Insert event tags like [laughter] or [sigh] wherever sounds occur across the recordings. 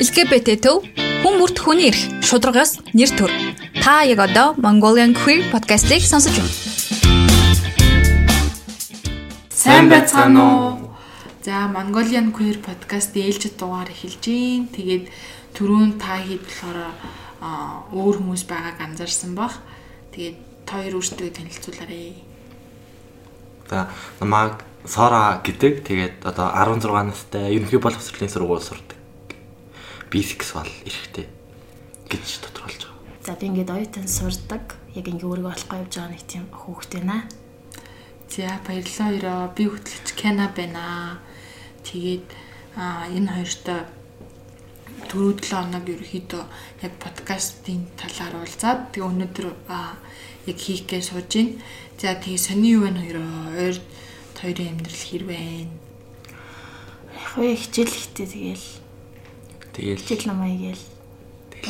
LGBT төв хүн бүрт хүний эрх, шударгаас нэр төр. Та яг одоо Mongolian Queer podcast-ийг сонсож байна. Сайн байцгаана уу? За Mongolian Queer podcast ээлжид дугаар эхэлж гин. Тэгээд түрүүн та хэд болохоор өөр хүмүүс байгааг анзаарсан бах. Тэгээд хоёр өөртөө танилцуулаарай. За намайг Сора гэдэг. Тэгээд одоо 16 настай ерөнхий боловсролын сургууль сурдаг бисексуал эрэхтэй гэж тодорхойлж байгаа. За би ингээд оюутан сурдаг. Яг ингээ өөрийгөө олохгүй явж байгаа нэг тийм хүүхэд байна. За баярлалаа өрөө. Би хөтлөгч Кена байна. Тэгээд а энэ хоёртой дөрөв 7 хоног ерөөхдөө яг подкастын талаар уулзаад тэгээ өнөөдөр яг хийхгээ сууж байна. За тэгээ сони юу вэ хоёроо? Ойр хоёрын амьдрал хэр байна? Яг уу хичээл ихтэй тэгээл Тэгэл жил намаа гээл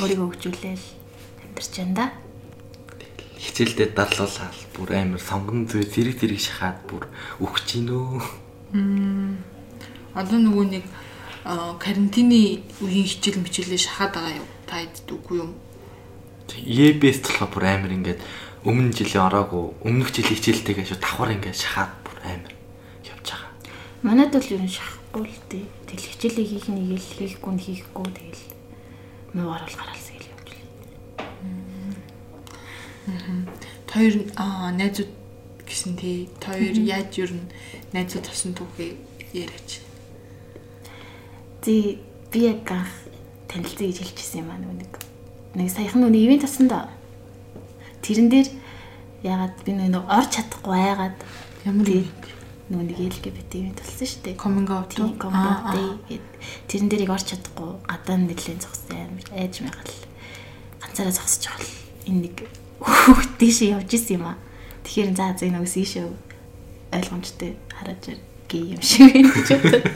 өөрийгөө хөгжүүлээл амьдарч байна да. Хичээлдээ дарлуулаад бүр амар сонгон зүй зэрэг зэрэг шахаад бүр өгч гинөө. Одоо нөгөө нэг карантины үеийн хичээл мичээлээ шахаад байгаа юу? Та хэд үгүй юм? EBS болохоор бүр амар ингээд өмнө жилийн ороогүй өмнөх жилийн хичээлтэйгээ шүү давхар ингээд шахаад бүр амар явж байгаа. Манайд бол ер нь шахахгүй л дээ Тэгэл хичээлээ хийх нэг л хийхгүй нь хийхгүй тэгэл муу орол гараалсан гэл явж лээ. Хоёр аа найзууд гэсэн тий. Хоёр яаж юу н найзууд тосон түүхээ яриач. Зэ би яг анх танилцъя гэж хэлчихсэн юм аа нэг нэг саяхан нүг ивент тасан да. Тэрэн дээр ягаад би нэг орч чадахгүй айгаад ямар ивент нөгөө нэг LGBT ивент болсон шүү дээ. Coming out тийм coming out гэд тэрэн дээрийг орч чадахгүй гадаа нэлийн зогссон айж мягал ганцаараа зогсож байгаа л энэ нэг хүүхд тийш явж исэн юм аа. Тэгэхээр за энэ үс ийшээ ойлгомжтой хараад гей юм шиг байна гэж бодод.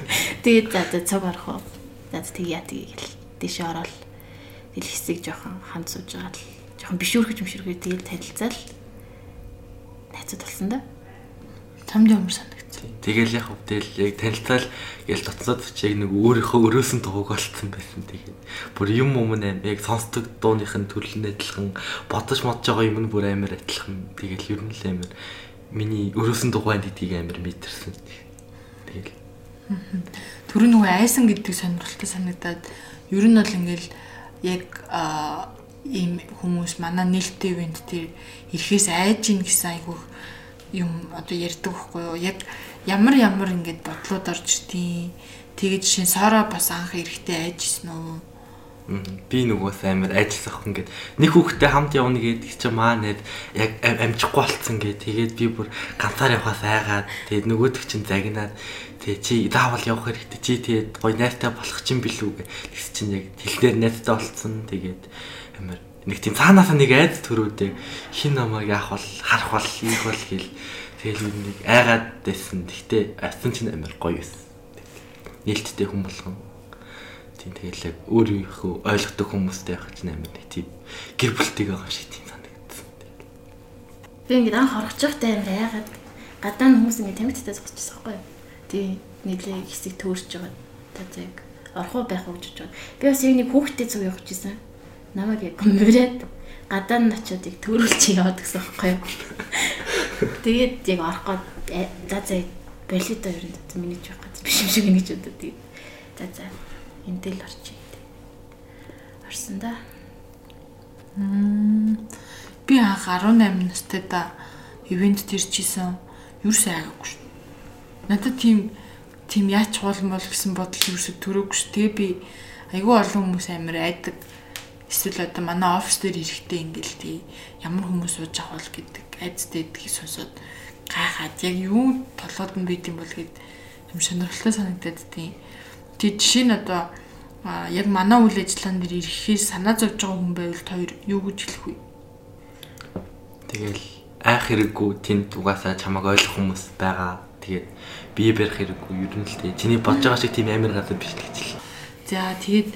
Тэгээд за за цог орох уу. За тэг яа тгий гэл тийш ороод тэл хэсэг жоохон ханд сууж байгаа л жоохон бишүүрхэж мширхээ тэгэл танилцаал найзууд болсон да. Тамд ямар санаа Тэгэл яг хөвдөл яг танилцаал гээл дотлоод чиг нэг өөрийнхөө өрөөсөн дууг олцсон байсан. Тэгээд бүр юм юм аим яг сонсдог дууных нь нь адилхан бодож модж байгаа юм нь бүр амар адилхан. Тэгэл ер нь л амар миний өрөөсөн дуугаа гэдгийг амар мэдэрсэн. Тэгэл Төрөө нөгөө айсан гэдэг сонирхолтой санагдаад ер нь бол ингээл яг ийм хүмүүс манай нээлттэй ивент дээр ирэхээс айж ийн гэсэн айгүйх юм одоо ярьдаг байхгүй юу? Яг ямар ямар ингээд бодлоод орж тийм. Тэгээд жишээ сороо бас анх эрэхтэй айжсэн үү? би нөгөөс амар ажиллах ингээд нэг хүүхдтэй хамт явна гэдэг чи маа нэд яг амжихгүй болцсон гээ тэгээд би бүр ганцаар явхаас айгаад тэгээд нөгөөдөг чинь загнаад тэгээд чи заавал явах хэрэгтэй чи тэгээд гой найртай болох чинь билүү гэ тэгс чинь яг хэлнээр найртай болцсон тэгээд амар нэг тийм цаанаасаа нэг айд төрөөдөө хин намайг яах бол харах бол ийх бол гэл Тэгэл нэг айгаад байсан. Гэхдээ ацсан чинь амар гоё байсан. Нээлттэй хүн болгон. Тийм тэгэл яг өөрийнхөө ойлгодог хүмүүстэй байх чинь амар нэг тийм гэр бүлтэйг байгаа шиг тийм санагдсан. Би ингээд анх орох жоохтой амар айгаад гадаа нь хүмүүс ингээд тамигттай зогсчихсан байхгүй юу? Тийм нийлээ хэсэг төөрч байгаа. Та яг орох уу байх уу гэж бодож. Би бас яг нэг хүүхдтэй зүг явах гэсэн. Намайг яг мөрөөд гадаа нь очиод яг төрүүлж яваад гэсэн байхгүй юу? Тэгээд яг орох гээд за за болидо ер нь миний ч байх гэж биш юм шиг ингэж бодод тэгээд за за энтэл орчих. Орсон да. Би анх 18 настайда ивент төрчихсэн. Юурс айгаагүй шүү. Надад тийм тийм яач чуулмал гэсэн бодол юурсээ төрөөгүй шүү. Тэгээ би айгүй олон хүмүүс амар айдаг. Эсвэл одоо манай офис дээр ирэхдээ ингээл тий ямар хүмүүс сууж авах гэдэг айцтай гэдгийг сонсоод гайхаад яг юу толгойд нь бийд юм бол гэд юм сонирхолтой санагдаад тийм. Тэг жишээ нь одоо яг манай үйл ажиллагаан дээр ирэхээр санаа зовж байгаа хүн байвал хоёр юу гэж хэлэх вэ? Тэгэл айх хэрэггүй тэнд угаасаа чамайг ойлгох хүмүүс байгаа. Тэгээд бие барих хэрэггүй ер нь л тий. Чиний бодож байгаа шиг тийм амар газар биш л гэж л. За тэгээд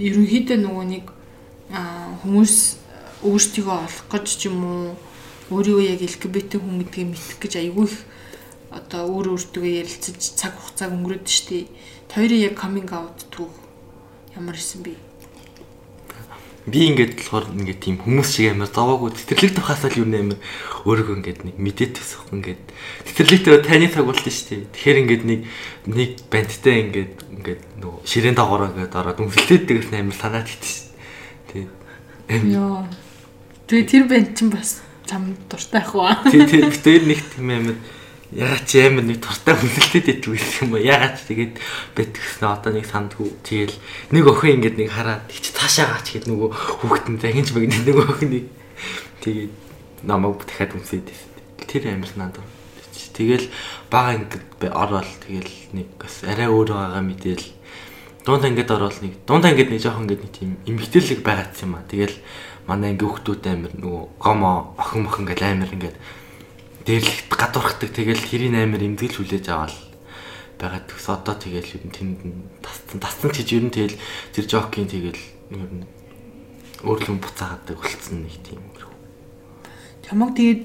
ерөнхийдөө нөгөө нэг хүмүүс өөрсдийгөө олох гэж ч юм уу өөрийгөө яг LGBT хүн гэдгийг мэдэх гэж айгүй их одоо өөр өөртөө ярилцаж цаг хугацааг өнгөрөөд штий. Хоёрын яг coming out түүх Ямар исэн би? Би ингээд болохоор ингээд тийм хүмүүс шиг амар зовоогүй тэтгэлэг тухаасаа л юу нээр өөрийгөө ингээд нэг мэдээд төсөх ингээд тэтгэлэгтэй таны цаг болт нь дээ. Тэгэхээр ингээд нэг нэг бандтай ингээд ингээд нөгөө ширээн доогороо ингээд ороод үнэлээд дэгс амар санаад. Тэгээд Йоо. Тэгээ тэр банд чинь бас чам дуртай ах уу? тий тэр битээр нэг тийм амар ягаад чи амар нэг туртай үнэлээд идэх байсан юм ба ягаад ч тэгээд бэтгснэ одоо нэг сандгүй тэгэл нэг охин ингээд нэг хараад их цаашаа гаач гэд нөгөө хүүхдэн захинч мэгнэ нөгөө охиныг тэгээд намайг дахиад байсан тэр амар надад тэгэл бага ингээд ороод тэгэл нэг бас арай өөр байгаа мэдээл дунд ангид ороод нэг дунд ангид нэг жоохон ингээд нэг тийм эмгтэлэг байгаадсан юм а тэгэл манай анги хүүхдүүд амар нөгөө гомо охин мохин гэл амар ингээд дээрлэгт гадуурхдаг. Тэгэл хэрийн амар эмзэглж хүлээж аваад байгаад төс одоо тэгэл ер нь тэнд тасцсан тасцсан ч ер нь тэгэл тэр жокийн тэгэл ер нь өөрлөн буцаагадаг болцсон нэг тийм Чамаг тэгээд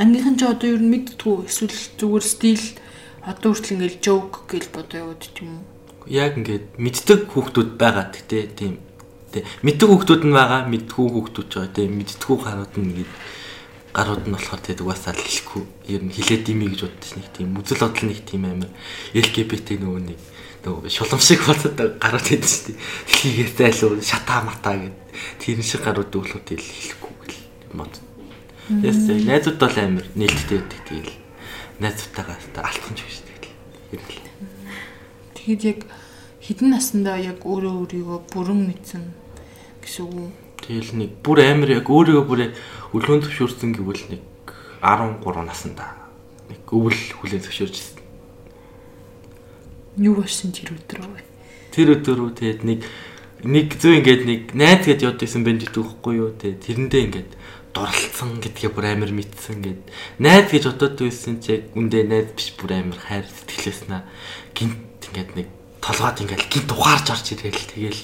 ангийнхан ч одоо ер нь мэддгүү эсвэл зүгээр стил одоо хүртэл ингээл joke гэж яваад ч юм уу. Яг ингээд мэддэг хүүхдүүд байгаа гэхдээ тийм. Тий мэддэг хүүхдүүд нь байгаа мэддгүү хүүхдүүд ч байгаа. Тий мэддгүү гарууд нь ингээд гарууд нь болохоор тэгээд угаасаа л хэлэхгүй ер нь хилээд ими гэж боддож нэг тийм үзэл бодол нэг тийм амар LGBT нөгөө нэг нөгөө шулам шиг болоод гарууд байдаг шүү дээ. Дэлхийгээ зайлуу шатаа матаа гэд. Тэр шиг гарууд өглөө тэгэл хэлэхгүй гэл мод. Яс найзууд бол амар нээлттэй байдаг тэгэл. Найзуудтайгаа алтхан ч биш тэгэл хэрэг Тэгээд яг хідэн наснда яг өөрөө өөрийгөө бүрэн мэдсэн гэсэн үг. Тэгэл нэг бүр амар яг өөрийгөө бүр өлгөн төвшөрсөн гэвэл нэг 13 наснда нэг өвөл хүлэн зөвшөөрчихсэн. Юу болсон тэр өдрөө вэ? Тэр өдөр үү тэгээд нэг нэг зөө ингээд нэг найз гэж явдагсан банд идэхгүй юу тэгээд тэрэндээ ингээд дурлцсан гэдгээ бүр амар мэдсэн гэд найз гэж бодоод байсан чи яг үндэ найз биш бүр амар хайр сэтгэлээс на гинт ингээд нэг толгойд ингээд гинт ухаарч орж ирээл тэгэл.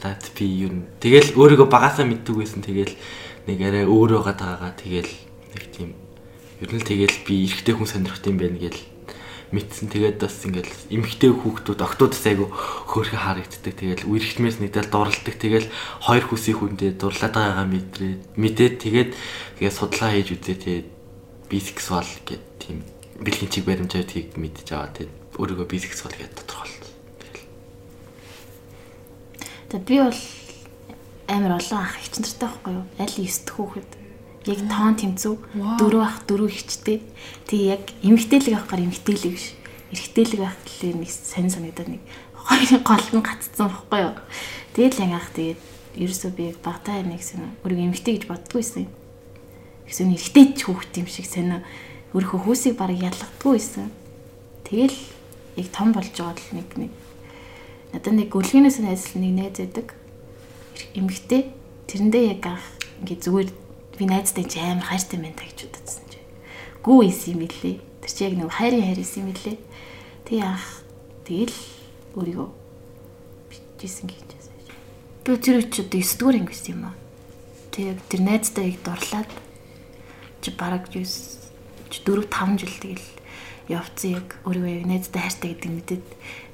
Зад би юу н тэгэл өөрийгөө багасаа мэддэг байсан тэгэл нэг арай өөрөө гадаагаа тэгэл нэг тийм ер нь тэгэл би эрэгтэй хүн сонирхт юм байна гэл мэдсэн. Тэгээд бас ингээл эмхтэй хүүхдүүд октоодс айгу хөөрхө харагддаг. Тэгэл үерхтмээс нэгдэл дурлдаг тэгэл хоёр хүсийн хүндээ дурлаад байгаагаа мэдрээд мэдээд тэгээд тэгээд судалгаа хийж үзээ. Тэгээд бисексуал гэд тийм бэлгийн чиг баримжаатыг мэдж аваа тэгээд өөрийгөө бисексуал гэдээ тодорхойлсон. Тэгэл За би бол амар олон ах ихч нартай байхгүй юу? Аль 9 дэх хүүхэд. Яг тоон тэмцүү дөрөв ах дөрөв ихчтэй. Тэгээ яг эмгтээлэг авахгаар эмгтээлэг биш. Эрэгтэйлэг байх гэхлээр нэг сонь санагдаад нэг хоёрын гол нь гаццсан байхгүй юу? Тэгэл яг ах тэгээд ерөөсөө би яг багтаа нэг сэн өөрийгөө эмгтэй гэж боддггүйсэн. Гэсэн эрэгтэй ч хүүхэд юм шиг сонь өөрийнхөө хүүсийг баг ялгадаггүйсэн. Тэгэл яг том болж байгаа л нэг нэг надад нэг гөлгөнөөс найзлал нэг найз байдаг. Эмэгтэй тэрэндээ яг анх ингээ зүгээр би найзтай чи амар хайртай байна та гэж бодсон чи. Гүү исэн юм билээ. Тэр чи яг нэг хайрын хайр исэн юм билээ. Тэг анх тэгэл өөрийгөө бичсэн гэж байсан. Би тэр үчид 9 дугаар анги байсан юм аа. Тэг тэр найзтай яг дурлаад чи бараг 9 чи 4 5 жил тэгэл явцсан яг өөрийгөө яг найзтай хайртай гэдэг мэдээд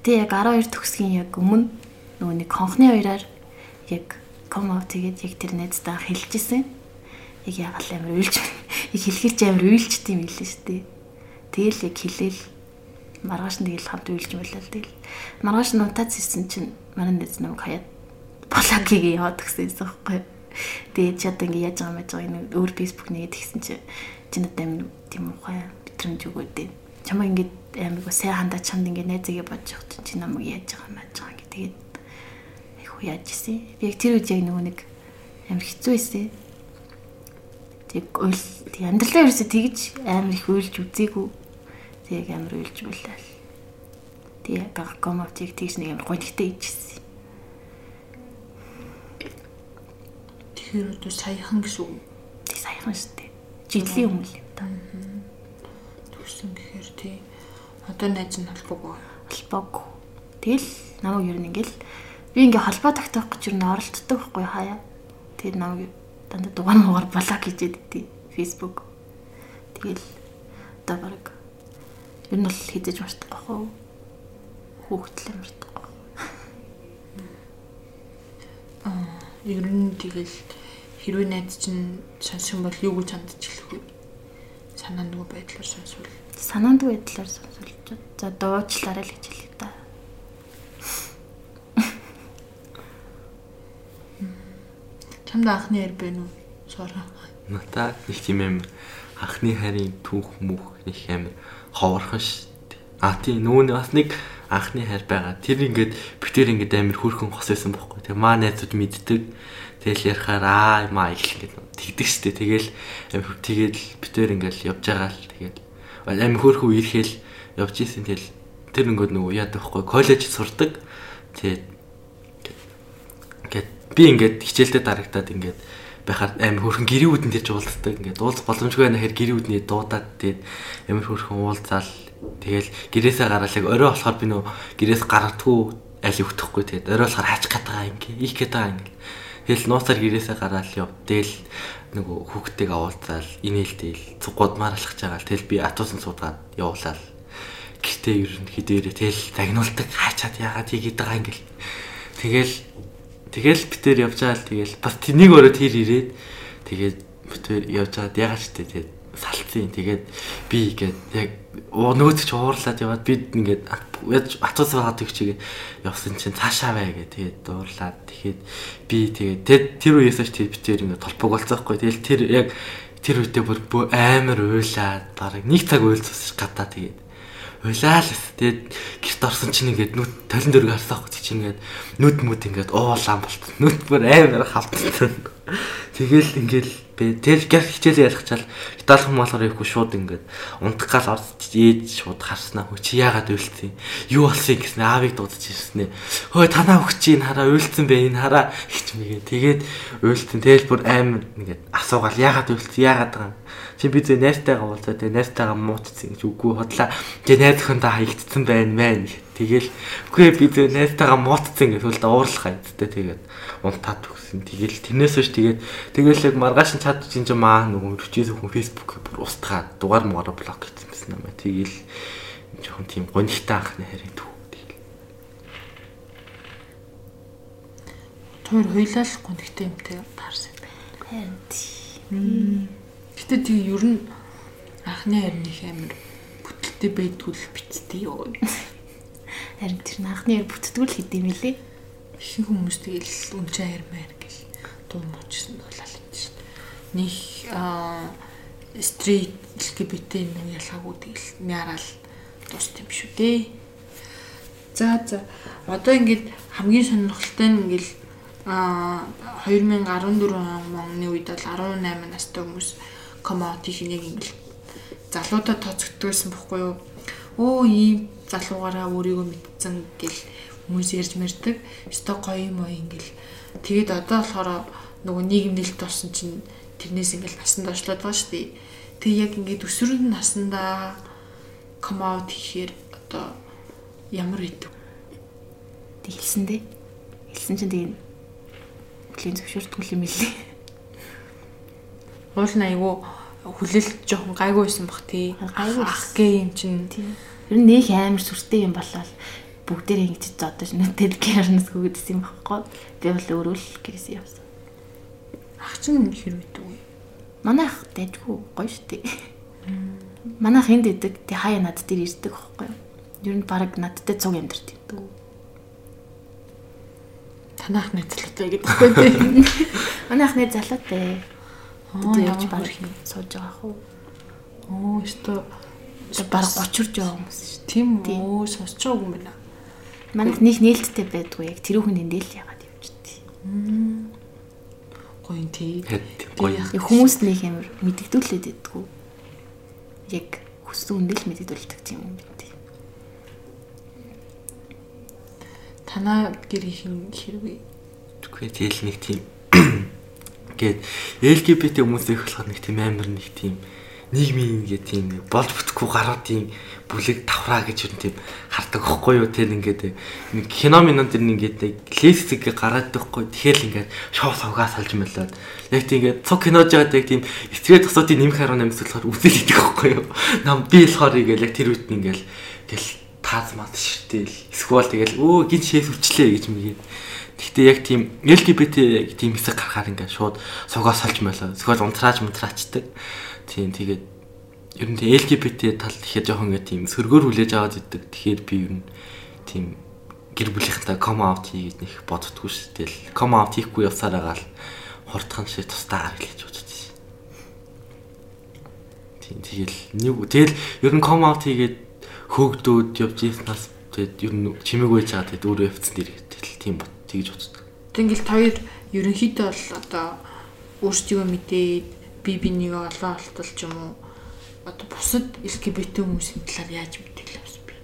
тэг яг 12 төгсгийн яг өмнө нөгөө нэг конхны хоёраар яг ком аут тэгээд яг тэр найзтай хэлжсэн. Яг ягаал амар уйлж [laughs] яг хэлэхэр чи амар уйлчт юм хэлээ шүү дээ. Тэгэл яг хэлээл маргааш нь тэгэл хамт уйлж байлаа л тэгэл. Маргааш нь унтаац ирсэн чинь манай найз намайг хаяад блокийг яваад гисэн байхгүй. Тэгээд одоо ингэ яаж байгаа мэж байгаа нэг өөр Facebook нэгэд гисэн чи чи надад амар тийм ухаан битрэмж өгөөд дээ. Чамаа ингэ амар гоо сайн хандаа чамд ингэ найзыгээ бодож явах чинь чи намайг яаж байгаа мэж байгаа ингэ тэгээд айху яаж исэн. Би яг тэр үед яг нөгөө нэг амар хэцүү байсан. Тэг уйл тэг амьдралаа ерөөсө тэгж амар их уйлж үзээгүй. Тэг амар уйлж байлаа. Тэг гагкомовтиг тэгж нэг амар гонхтой ичсэн. Тэгэхээр одоо саяхан гэсэн үг. Тэг саяхан шүү дээ. Жилийн өмнө л юм да. Тэгсэн гэхээр тий. Одоо найз нь холбоогүй. холбоогүй. Тэгэл намайг ер нь ингээл би ингээ холбоо тогтоох гэж ер нь оролддог байхгүй хаяа. Тэр намайг дандаа дугаар муугаар блок хийж идэв Facebook. Тэгэл одоо баг ер нь бол хизэж мартахгүй хөө. Хүүхдлээ мартахгүй. [laughs] ер нь тэгэл хэрвээ найз чинь юм бол юу гэж хандж хэлэх вэ? Санаандгүй байдлаар сонсвол. Санаандгүй байдлаар сонсвол за дуучлаарай л гэж хэлээ та. Чамд анхны яр бэ нү? Сороо. Ната нэг тийм юм анхны харийн түүх мүх их амар ховорхон шүү дээ. А тийм нүүн бас нэг анхны хайр байгаа. Тэр ингээд битэр ингээд амар хөөрхөн хос байсан бохоггүй. Тэгээ маа найзууд мэддэг. Тэгэл ярахаар аа маа их ингээд тэгдэг штэ. Тэгэл тэгэл битэр ингээд явж байгаа л тэгэл амар хөөрхөн үерхэл явж исэн тэгэл тэр ингээд нөгөө яадаг бохоггүй. Коллеж сурдаг. Тэгээд ингээд би ингээд хичээлдээ дарагдаад ингээд байхад амар хөрхэн гэрийн үүдэн тэрж уулздаг. Ингээд уулз боломжгүй байна хэрэг гэрийн үүдний дуудаад тэгээд амар хөрхэн уулзаал тэгэл гэрээсээ гараал яг орой болохоор би нөө гэрээс гаргадгүй аль өгдөхгүй тэгээд орой болохоор хаач гатгаа ингээ их гэдэг ингээ. Тэгэл нууцаар гэрээсээ гараал яв. Тэгэл нөгөө хүүхдтэйг авуулцаал инээлтэл цугуудмаар алхаж байгаа. Тэгэл би атуусан суудгаад явуулаад гэртээ ер нь хідээрээ тэгэл загнуулдаг хаачаад яагаад хийгээд байгаа ингээл. Тэгэл Тэгэл битээр явж байгаа л тэгэл бас нэг өрөө тэр ирээд тэгээд битээр явж байгаад ягаад ч тэгээд салцсан. Тэгээд би ингээд яг нөгөөд ч уурлаад яваад бид ингээд яаж атус байгаад өгчигээ явсан чинь цаашаа бай гэ тэгээд дуурлаад тэгэхэд би тэгээд тэр үеэс ч тэр битээр ингээд толбог болцоохгүй. Тэгэл тэр яг тэр үедээ бүр амар уйлаад бараг нэг цаг уйлцсан гадаа тэгээд Улаал. Тэгээд гэрт орсон чинь ингээд нүд талан дөрөг харсаах гэж чинь ингээд нүд мүд ингээд уулаан болт. Нүд бүр амар халтсан. Тэгэл ингээд би тэр гэр хичээлээ ялахчаал гитал хүмүүс болохоор ихгүй шууд ингээд унтах гал орж ээж шууд харснаа. Хөө чи яагаад уйлцсан юу болсон гэсэн аавыг дуудаж ирсэн ээ хөөе танаа өгч ийн хараа уйлцсан бэ энэ хараа? Гэж мэгээ тэгээд уйлцсан тэгэл бүр амар ингээд асуугаал яагаад уйлцсан яагаад байгаа чи би зөө найртайгаа уулзаа тэгээ найртайгаа муутцсан гэж үгүй хотлаа тэгээ найз охиндоо хаягдсан байна мэн тэгэл үгүй би зөө найртайгаа муутцсан гэж үлдээ уурлах хайдтай тэгээд унтаад өгсөн тэгэл тэрнээс хойш тэгээд тэгэл яг маргааш нь чад чинь маа нөгөө өчөөс хүн Facebook бүр устгаад дугаар муугаар блок хийсэн юм аа тэгэл жоохон тийм гонигтай анхны харин төв тэгэл Тэр хоёлаа л гонигтай юмтай таарсан байна Харин тийм. Гэтэ тийм ер нь анхны харин их амар бүтэлтэй байдгүй л биттэй юу. Харин тэр анхны яр бүтдгүүл хэдэм билээ. Ихэнх хүмүүс тэгэл үнчээ хармаар гэл дуу мочсон болол юм шин. Них аа стрит LGBT нэг ялгаагүй тэгэл мяраал дууст юм шүү дээ. За за. Одоо ингээд хамгийн сонирхолтой нь ингээд а 2014 оны үед бол 18 настай хүмүүс коммодити шинийг ингээл залуудаа тооцогддгүйсэн бохгүй юу. Оо ийм залуугаараа өөрийгөө мэдсэн гэл хүмүүс ярьж мэрдэг. Өстой гоё юм уу ингээл. Тэгээд одоо болохоор нөгөө нийгэмнэлт болсон чинь тэрнээс ингээл насанд очлоод байгаа шүү дээ. Тэг яг ингээд өсвөрн насандаа коммод хийхээр одоо ямар идэв? Хэлсэн дээ. Хэлсэн чинь тэгээ бүлийн зөвшөөрдгөл юм билээ. Уул нь айгу хүлээлт жоохон гайгүй байсан бах тий. Гайгүй ах гээ юм чинь нь нэг амар сүртэй юм болол бүгдээрээ ингэж зодож нүтэл гэрнэс гүгэдсэн юм баггүй. Би бол өөрөө л гэрээс явсан. ах чинь хэр үйдэг вэ? Манай ах дайггүй гоё штэ. Манай ах энд идэг. Тэ хаяа над дээр ирдэг байхгүй юу? Ер нь баг надтай цуг амьдэрт идэг. Танах найзлаатай гэдэггүй тий. [laughs] Манай ах нэг залуутай. Тэ явж баг юм. сууж байгаа хөө. Оо өстой Баг 30 урж байгаа хүмүүс шүү. тийм үү сонсч байгаа юм байна. Манай ах нэг нээлттэй байдгүй яг тэр хүн эндээ л ягаад явждээ. Гоё юм тий. Гоё. Хүмүүст нэг амар мэддэгдүүлээд байдгүй. Яг хүссэн үндэ л мэддэгдүүлдэг тийм юм бид. Танаа гэрийн хэрвээ Тэгвэл тэгэл нэг тийм [coughs] гээд LGBT хүмүүс их болохоор нэг тийм амар нэг тийм нийгмийн ингээ тийм болж бүтэхгүй гаруудын бүлэг тавраа гэж юм тийм хардаг байхгүй юу? Тэр ингээд нэг кино минон тэр ингээд лесик гараад байхгүй тэгэхээр ингээд шоу савгаа салж мэлээд. Яг тийм ингээд цог кинож яваад яг тийм эцгээ тосуудын нэмэх харуу нэмс болохоор үзэл идэх байхгүй юу? Нам би болохоор ингээд яг тэр үед ингээд тэгэл тааз мат ширтэл эсвэл тэгэл өө гин шээс үлчлээ гэж мэгээд Гэхдээ яг тийм LGBT тийм хэсэг гарахаар ингээд шууд сугаас салж молоо. Зөвхөн унтрааж мунтраачдаг. Тийм тэгээд ер нь LGBT тал тэгэхээр жоохон ингээд тийм сөргөөр хүлээж аваад идэг. Тэгэхээр би ер нь тийм гэр бүлийнхэнтэй ком аут хийгээд нэх боддггүй шүү. Тэгэл ком аут хийхгүй явсаар байгаа л хурдхан шиг тусдаа гэж боддог шээ. Тийм тэгэл нэг тэгэл ер нь ком аут хийгээд хөөгдөөд явж ийснаас тэгээд ер нь чимэг байж байгаа тэгээд өөрөө явцсан дэр тэгэл тийм бот тэгж боддог. Тэнгэл хоёр ерөнхийдөө бол одоо өөрсдөө мэдээд би бинийгээ олоо олтол ч юм уу одоо бусад LGBT хүмүүсийн талаар яаж мэдээлээ бас би.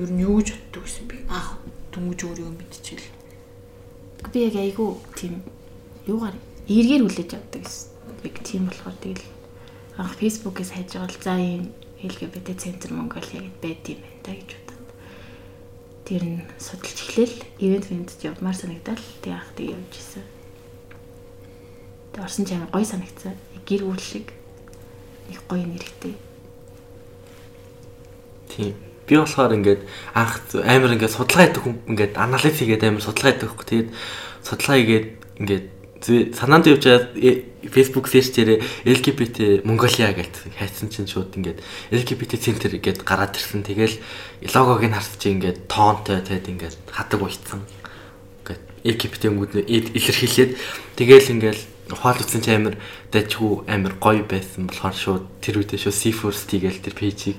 Ер нь юу гэж боддог гэсэн би анх дөнгөж өөрийгөө мэдчихэл. Би яг айгүй тийм юугаар эргээр хүлээж авдаг гэсэн. Яг тийм болохоор тэгэл анх фэйсбүүкээс хайж байгаа л за ийм LGBT центр Монголиа гэд байд юм байна та гэж бодоод. Тэр нь судалж эхлээл ивент фэндд явмаар санагдал тэг анх тэг явж исэн. Тэг орсон ч амар гоё санагцсан. Гэр бүл шиг их гоё нэрхтэй. Тийм. Би болохоор ингээд анх амар ингээд судалгаа хийдэг хүн ингээд анализ хийгээд амар судалгаа хийдэг хөөх. Тэгээд судалгаа хийгээд ингээд санаанд явж байгаа Facebook search дээр LGBT Mongolia гэж хайцсан чинь шууд ингээд LGBT center гэдээ гараад ирсэн. Тэгэл логог нь харсаж ингээд тоонтой тэгэд ингээд хадаг уйцсан. Ингээд LGBT өнгөд илэрхийлээд тэгэл ингээд ухаал утсан чи амир дайчгүй амир гоё байсан болохоор шууд тэр үедээ шууд C1st тэгэл тэр пэйжийг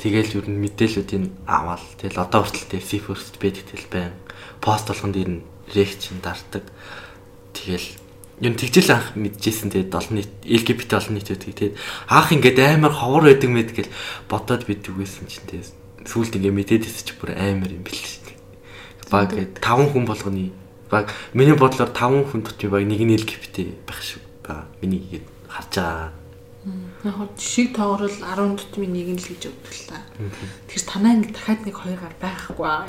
тэгэл ер нь мэдээллүүдийг аваад тэгэл одоо хүртэл тэр C1st байдаг тэл байна. Пост болгонд ер нь реакшн дартаг. Тэгэл юм тэгжэл анх мэдчихсэн тэгээд олон нийт LGBT олон нийтүүд тэгээд анх ингээд амар ховор байдаг мэд гэл бодоод бид үгүйсэн чинь тэгээд сүүлд ингээд мэдээд чи бүр амар юм бэл шүү. Баг 5 хүн болгоны баг миний бодлоор 5 хүн дотор баг нэг нь LGBT байх шиг байгаа. Миний гээд харж байгаа. Яг шиг тоогрол 10 дотмын нэг нь л гэж та. Тэгэхээр танаа ингэ дахиад нэг хоёр гар байхгүй аа.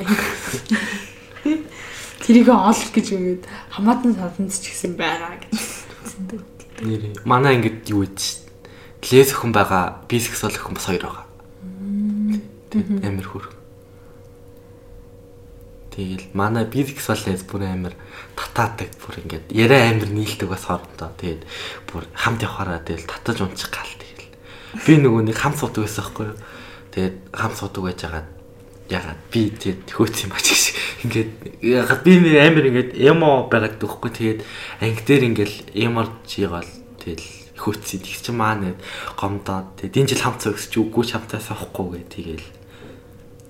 Тэрийг олох гэж өгөөд хамаатан савтанд ч гэсэн байгаа гэж. Нэр манай ингэдэг юу гэж. Лес охин байгаа, бисексуал охин бас хоёр байгаа. Амир хөр. Тэгэл манай бисексуал лес бүр амир татаадаг бүр ингээд яриа амир нийлдэг бас хоорондоо. Тэгээд бүр хамт явахаараа тэгэл татаж унчих гал тэгэл. Би нөгөө нэг хамт суудаг байсан байхгүй юу. Тэгээд хамт суудаг байж байгаа ягаад би тэгээд хөөц юм ач гэж [laughs] ингээд ягаад би амар ингээд эмо байгаад дөхөхгүй тэгээд анги дээр ингээл эморж ийгоол тэгэл хөөцсий тэг чи маань гомдоод тэгээд энэ жил хамт цогсч үгүй ч хамтаас авахгүй гэ тэгэл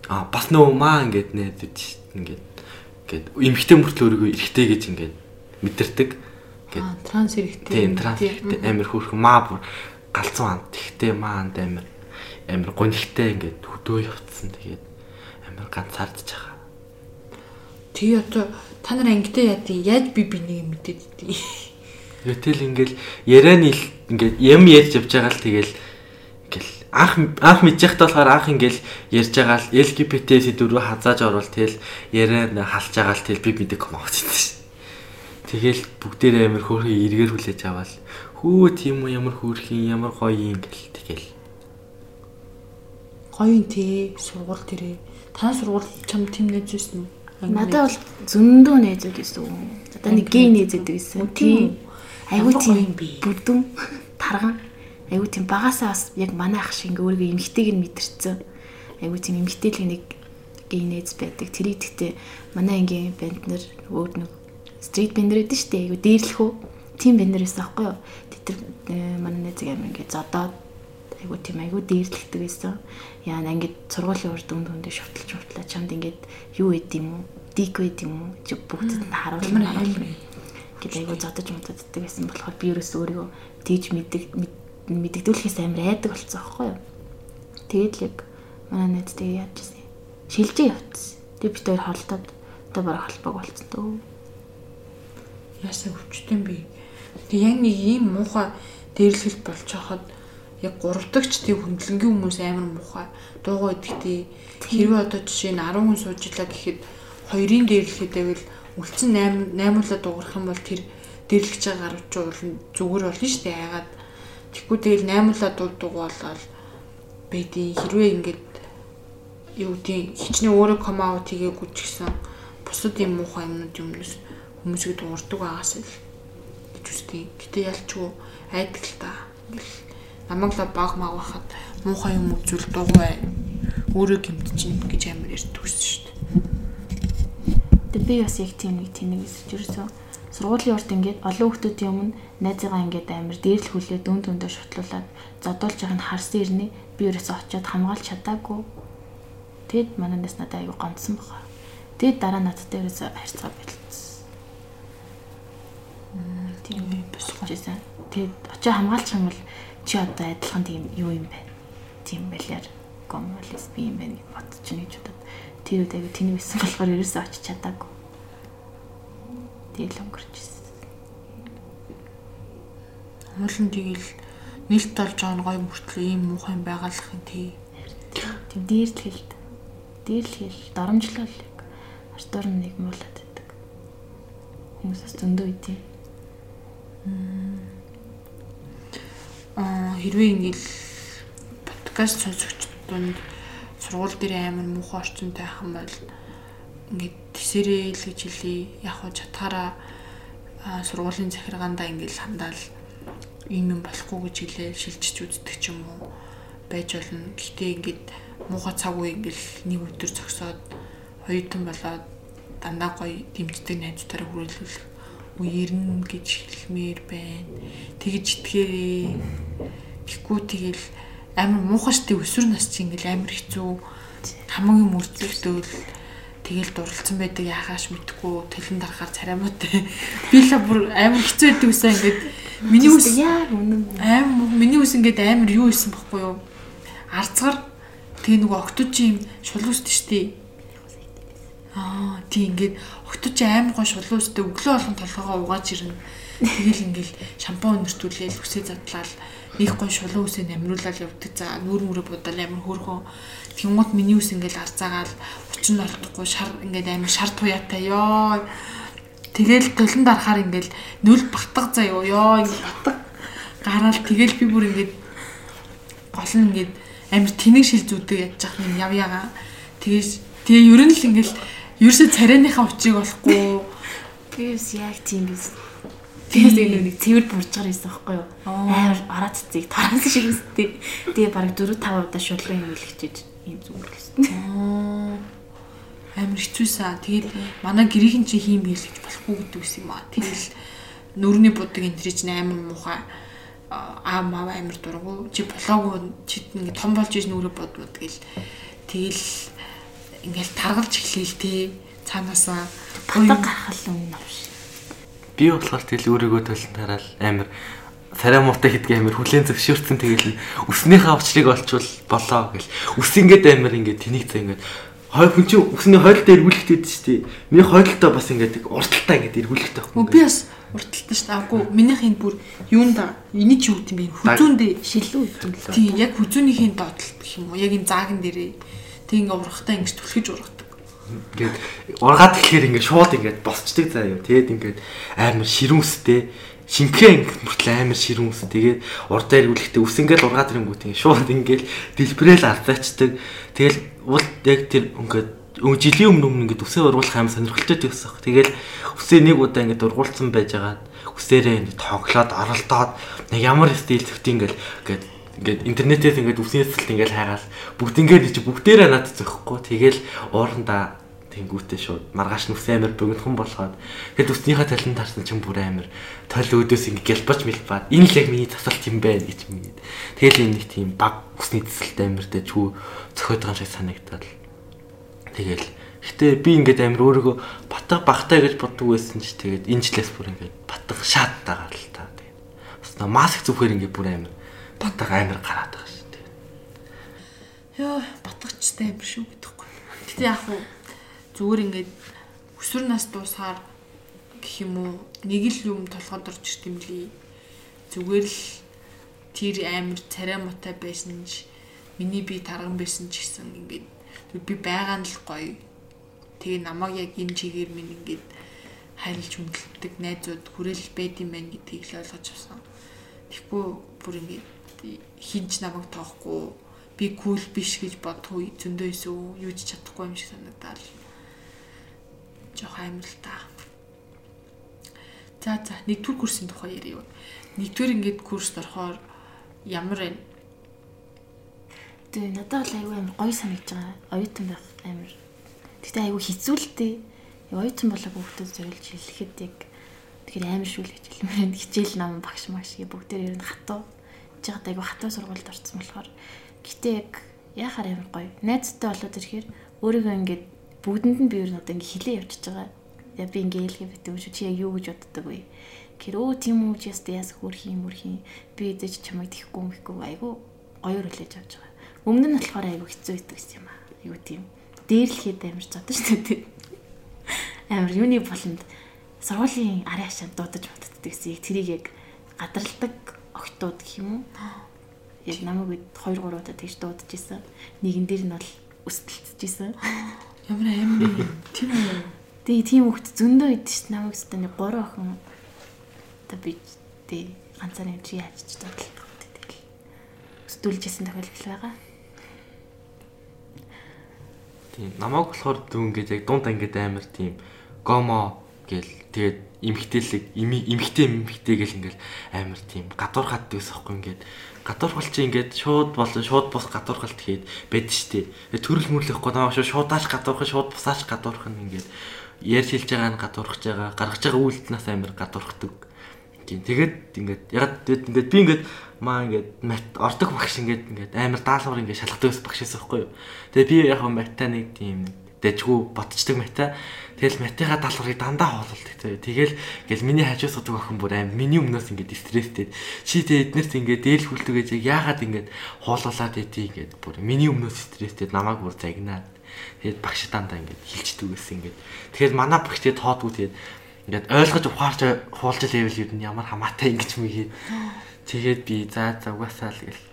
а бас нөө маа ингээд нээдэж ингээд ингээд эмхтэй мөртлөө өөрийгөө эргэтэй гэж ингээд мэдэрдэг ингээд транс эргэтэй тийм транс эргэтэй амар хөөрхөн маа бүр галзуу анд тэгтэй маа анд амар амар гонхтой ингээд хөдөө явцсан тэгээд амар ганцаардж байгаа. Тэгээ одоо та нар ангитай яа тий яаж би бинийг мэдээд тий. Тэгэл ингээл ярианы ингээд юм ярьж явж байгаа л тэгэл анх анх мэдчихт болохоор анх ингээл ярьж байгаа л LGBT сэдврүү хазааж орвол тэгэл яриа халж байгаа л тэгэл би бидэг коммент хийсэн. Тэгэл бүгдээрээ амар хөөрхөн эргээр хүлээж аваад хөө тийм үү ямар хөөрхөн ямар гоё юм гэл тэгэл гоё юм тий сургууль тэрээ Та сургууль чам тийм нээж байсан уу? Надад бол зөндөө нээзүүд байсан. Одоо нэг гей нээзүүд байсан. Тийм. Айгуу тийм бүдүүн [laughs] тарган. Айгуу тийм багасаа бас яг манай ах шиг ингээ өөрийгөө эмгтэйг нь мэдэрсэн. Айгуу тийм эмгтэйлэг нэг гей нээз байдаг. Тэрийг гэхдээ манай ангийн банднер өөр нэг стрит бандер гэдэг шүү дээ. Айгуу дээрлэх үү? Тим бандер байсан аахгүй юу? Тэр э, манай нээзэг амир ингээ зодоод айгуу тийм айгуу дээрлэгдэг байсан. Яа ангид сургуулийн урд дүнд дүндээ шутлж шутлаа чамд ингээд юу эд юм уу? Дик эд юм уу? Чи бүгдэд нь харуулна харуулна. Гэт айгуу зодож мододдаг байсан болохоор би ерөөс өөрийгөө тийж мэддэг мэддэгдүүлэхээс амар айдаг болцсон аахгүй юу? Тэгээд л яг манай найз тэгээ яаж гэсэн. Шилжээ явцсан. Тэг бид хоёр холдоод одоо бараг холбоог болцсон дөө. Яасаа өвчтөн би. Тэг яг нэг ийм муухай дээрлэлт болж хахад яг гуравдагч тийм хөндлөнгийн хүмүүс амар муухай дуугаа идэхтэй хэрвээ одоо жишээ нь 10 хүн сууж илаа гэхэд хоёрын дээрлэхэд байвал үлдсэн 8 8-уулаа дуурах юм бол тэр дээрлэж байгаа гарч уул зүгээр болно шүү дээ ягаад тэгвэл тэгэл 8-уулаа дууддаг болол бэдий хэрвээ ингээд юу гэдэг хичнээн өөрөө ком аут хийгээгүй ч гэсэн бусад юм муухай юмнууд юмнаас хүмүүсийг дуурдаг байгаас л гэж үстэй. Гэтэ ялчгүй айдаг л та. Ингээл намайг л баг маг байхад муухай юм үзүүл дугуй өөрөө гимтчин гэж амар ярьд төссөн шүү дээ. Тэгээ би бас яг тийм нэг тэнэг эсэж ерөөсөө сургуулийн урд ингээд олон хүмүүсийн өмнө найзыгаа ингээд амар дээрлэх хүлээ дүн дүндээ шотлуулад зодуулж байгааг нь харсан ирнэ би ерөөсөө очиод хамгаалж чадаагүй. Тэгэд манайнаас надад аюу гонцсон баха. Тэгэд дараа надтай ерөөсөө харьцаа болчихсон. Тийм босчихсон. Тэгэд очиж хамгаалчих юм бол чи одоо адилхан тийм юу юм бэ? Тийм байлаар гомолис би юм байна гэж бодчих гэж бодод. Тэр үед аягүй тэнийг исэн болохоор ерөөсөө очиж чадаагүй. Тэгэл өнгөрчихсэн. Хуулан тэгэл нэлт болж байгаа нь гой мөртлөө ийм муухай байгалах юм тий. Тийм дээрлэхэлд. Дээрлэхэл дарамжлал нь нэг муулаад байдаг. Хүмүүсээс зөндөө үгүй. Аа хэрвээ ингээл подкаст сонсогчдод сургууль дээр амар муухай орчинтай хам бол ингээд тэсэрээ л гэж хэлий. Яг хоо чатгаараа сургуулийн захиргаандаа ингээд хандаал ийм юм болохгүй гэж хэлээ шилжиж үздэг ч юм уу байж болно. Гэхдээ ингээд муухай цаг үе ингээд нэг өдөр зогсоод хоёртон болоод дандаа гоё дэмждэг найзтайраа хүрээлүүлэх үе ирнэ гэж хэлмээр байна. Тэгж итгээрээ. Тэгэхгүй тэгэл амар муухай штеп өсвөр нас чи ингээл амар хэцүү хамгийн мөрдлөлтөөл тэгэл дурлцсан байдаг яхааш мэдхгүй тэлэн дарахаар царамаатай [laughs] би л бүр амар хэцүү байдаг үсээ ингээд. Миний үс яг үнэн амар миний үс ингээд амар юу исэн бохгүй юу? Арцгар. Тэгээ нөгөө окточ юм шулуусд штий. Аа тий ингээд окточ амар гоо шулуусд өглөө болгон толгоогоо угааж ирнэ. Тэгэл ингээд шампунь нэртүүлээл үсээ задлал их гой шулуун үсээ намруулаад явдаг. За нүүр мөрөө будал амар хөөрхөн. Тэнгууд миний үс ингээл арцаагаал учин олдохгүй шар ингээд амар шар туяатай ёо. Тэгэл төлөн дарахаар ингээл нүл батга заяа ёо ингээд батга гараал тэгэл би бүр ингээд гол нь ингээд амар тэнэг шил зүдэг ядж ах юм яв яга. Тэгээс тэгээ ер нь л ингээл ерөөсө царайныхаа учийг болохгүй. би бас яг тийм биз. Тэгээс энэ нэг цэвэр буржгаар байсан байхгүй юу? Амар араа цэцгийг тараасан шиг үстэй. Тэгээ бараг 4 5 удаа шулуун юм илгчиж ийм зүгээр л өссөн. Амар хэцүүсэн. Тэгээд манай гэрийн чи хийм бийл гэж болохгүй гэдэг ус юм аа. Тэгэл нүрний будаг энэ чинь амар муухай аа мав амар дургу. Чи болоогүй чи ингэ том болж иж нүрээ бодмод гэл. Тэгэл ингээл таргалж эхлээл тээ. Цаанаасаа Батга гарахал юм авш. Би болохоор тэгэл өөрийгөө төлн тараал амар царай муутай гэдгийг амар хүлэн зөвшөөрсөн тэгэл өснийхээ авчлыг олчвол болоо гэл. Үс ингээд амар ингээд тэнийг цаа ингээд хой хүн чинь өсний хойлолтой эргүүлэхтэй дээ шүү дээ. Миний хойлолтой бас ингээд урталтай ингээд эргүүлэхтэй Өө би бас урталтай шүү дээ. Аггүй минийх энэ бүр юунда эний ч юу гэм бэ? Хүзүүндээ Шилүү үтэн л. тий яг хүзүүнийхээ доотлол гэх юм уу? Яг энэ заагийн дээрээ тэг ингээ урахтаа ингэж түлхэж ургадаг. Ингээд ургаад ирэхээр ингээд шууд ингээд босчдөг заа юу. Тэгээд ингээд амар ширүүнстэй шинхээ ингээд мөртлөө амар ширүүнс. Тэгээд урдаа эргүүлэхдээ ус ингээд ургаад ирэнгүүт ингээд шууд ингээд дэлбэрэл ардаачдаг. Тэгэл уул яг тэр ингээд жилийн өмнө өмнө ингээд үсээ ургуулах аим сонирхолтой байсан. Тэгэл үсээ нэг удаа ингээд ургуулсан байжгаад үсээрээ ингээд тоглоод оролдоод нэг ямар стил зөхт ингээд ингээд ингээд интернетээс ингээд үснээсэлт ингээд хайгаал бүгд ингээд чи бүгдээрээ надад зөхгүй тэгэл уурандаа тэнгүүтээ шууд маргааш нүс амир богинохон болгоод тэгэд үснийхээ талент тарсан чинь бүр амир тойл өөдөөс ингээд гэлбаж мэлбаад энэ л яг миний засалт юм байна гэж мэд. Тэгэл энэ нэг тийм баг үсний засалт амиртай чүү зөхөд байгаа шиг санагдал. Тэгэл гэтээ би ингээд амир өөрийгөө батга багтай гэж боддог байсан ч тэгээд энэ жилээс бүр ингээд батга шааттайгаар л та. Тэгээд бас маск зүхээр ингээд бүр амир батга амир гараад байгаа шүү дээ. Йоо батгачтай амир шүү гэдэггүй. Гэтэ яг хуу зүгээр ингээд өсвөр нас дуусахаар гэх юм уу нэг л юм толгойд орж ирт юм лий. Зүгээр л тэр амир царай муутай байсан ч миний би тарган байсан ч гэсэн ингээд би байгаа нь л гоё. Тэгээ намайг яг энэ чигээр минь ингээд хайрлж хүндэлдэг найзууд хүрээл байд юм байна гэдгийг л ойлгож авсан. Тэгэхгүй бүр ингээд хинч намайг тоохгүй би кул биш гэж бодох үе зөндөө эсвэл юу ч чадахгүй юм шиг санагдаад. Л та. За за нэгдүгээр курсын тухай ярив. Нэгдүгээр ингээд курст орохоор ямар вэ? Тэгээ надад бол аюу амар гоё санагдж байгаа. Оюутан байх амар. Гэтэ аюу хэцүү л дээ. Оюутан болоо бүгдөө зориулж хэлэхэд яг тэгэхээр амар шүү л гэж хэлмээр хичээл ном багш маш гээ бүгдээр ер нь хатуу. Жигаад аюу хатуу сургуульд орсон болохоор гэтээ яг яхаар амар гоё. Найзтай болоод ирэхээр өөрийгөө ингээд бүгдэнд нь би ер нь одоо ингээд хилээ явчихж байгаа. Яа би ингээд LGBT үү чи яг юу гэж боддог вэ? Гэр өө тийм үү яст яс хөрх юм хөрх юм. Би эдэж чамайг тэхгүй мэхгүй айгу гоёор хүлээж авч байгаа. Өмнө нь болохоор айгу хэцүү байдаг юм аа. Айгу тийм дээрлэхэд амар зодож шүү дээ. Амар юуны болонд сургуулийн арын хашаанд дуудаж боддог гэсэн. Яг тэрийг яг гадралдаг октод гэх юм уу? Яг намайг 2 3 удаа тэгж дуудаж исэн. Нэгэн дээр нь бол өсөлтөж исэн. Ямар амар юм. Тийм үү? Тэгээ тийм хөхт зөндөө идэв ш намайг өстө нэг 3 охин одоо би тий ганцаар юм чи яаж ч гэдэг тэгэл өстүүлжсэн тохиолдол байгаа. Тийм намайг болохоор дүүн гэж яг дунд ангид амар тийм гомо гэл тэгээд эмхтэлэг эмхтэй эмхтэй гэл ингээл амар тийм гадуурхаад дээс ахгүй ингээд гадуурхал чи ингээд шууд болон шууд бус гадуурхалт хийд бед штэ төрөл мөрлөхгүй намайг шуудааш гадуурхан шууд бусааш гадуурхан ингээд ярьж хэлж байгаа нь гадуурхаж байгаа гаргаж байгаа үйлдэлнээс амар гадуурхдаг Тийм тэгээд ингээд яг ингээд би ингээд маа ингээд мат ордог багш ингээд ингээд амар даалгавар ингээд шалгадаг багш байсан байхгүй юу. Тэгээд би яг матта нэг тийм дэжгүү ботчдаг мата. Тэгэл матыгаа даалгаврыг дандаа хоололдог тий. Тэгэл ингээл миний хажуу судаг охин бүр аим миний өмнөөс ингээд стресстэй. Чи тэ эднэрс ингээд дээл хүлтэйгээж яагаад ингээд хоолуулаад идэв ингээд бүр миний өмнөөс стресстэй намайг бүр загнаад. Тэгээд багш дандаа ингээд хилчдэг гэсэн ингээд. Тэгэхээр манай багш тэгээд тоодгүй тэгээд ингээд ойлгож ухаарч хуулж левел юу нь ямар хамаатай ингэж мэгээд тэгээд би за за угаасаа л гэл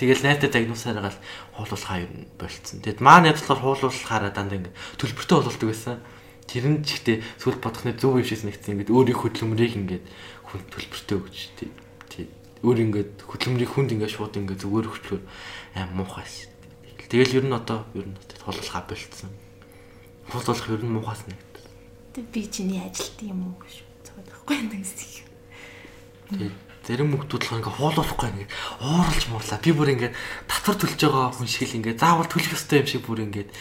тэгэл найтай загнуусаар гал хуулуулахаа юу болцсон. Тэгэд маа найз болохоор хуулуулахаараа дандаа ингээд төлбөртэй хуулуулдаг байсан. Тэр нь ч ихтэй сүл бодохны зөв юм шигс нэгсэн ингээд өөрийн хөдөлмөрийг ингээд хүн төлбөртэй өгч тий. Тий. Өөр ингээд хөдөлмөрийг хүнд ингээд шууд ингээд зүгээр өгчлөөр аим муухай ш. Тэгэл ер нь одоо ер нь хуулуулахаа болцсон. Хуулуулах ер нь муухаас нэг Тэг би чиний ажилт юм уу гэж бодоод байхгүй юм гэсэн. Тэгээд зарим хүмүүс л ингээ хуулуулахгүй ингээ ууралж муурлаа. Би бүр ингээ татвар төлж байгаа хүн шиг л ингээ заавал төлөх ёстой юм шиг бүр ингээ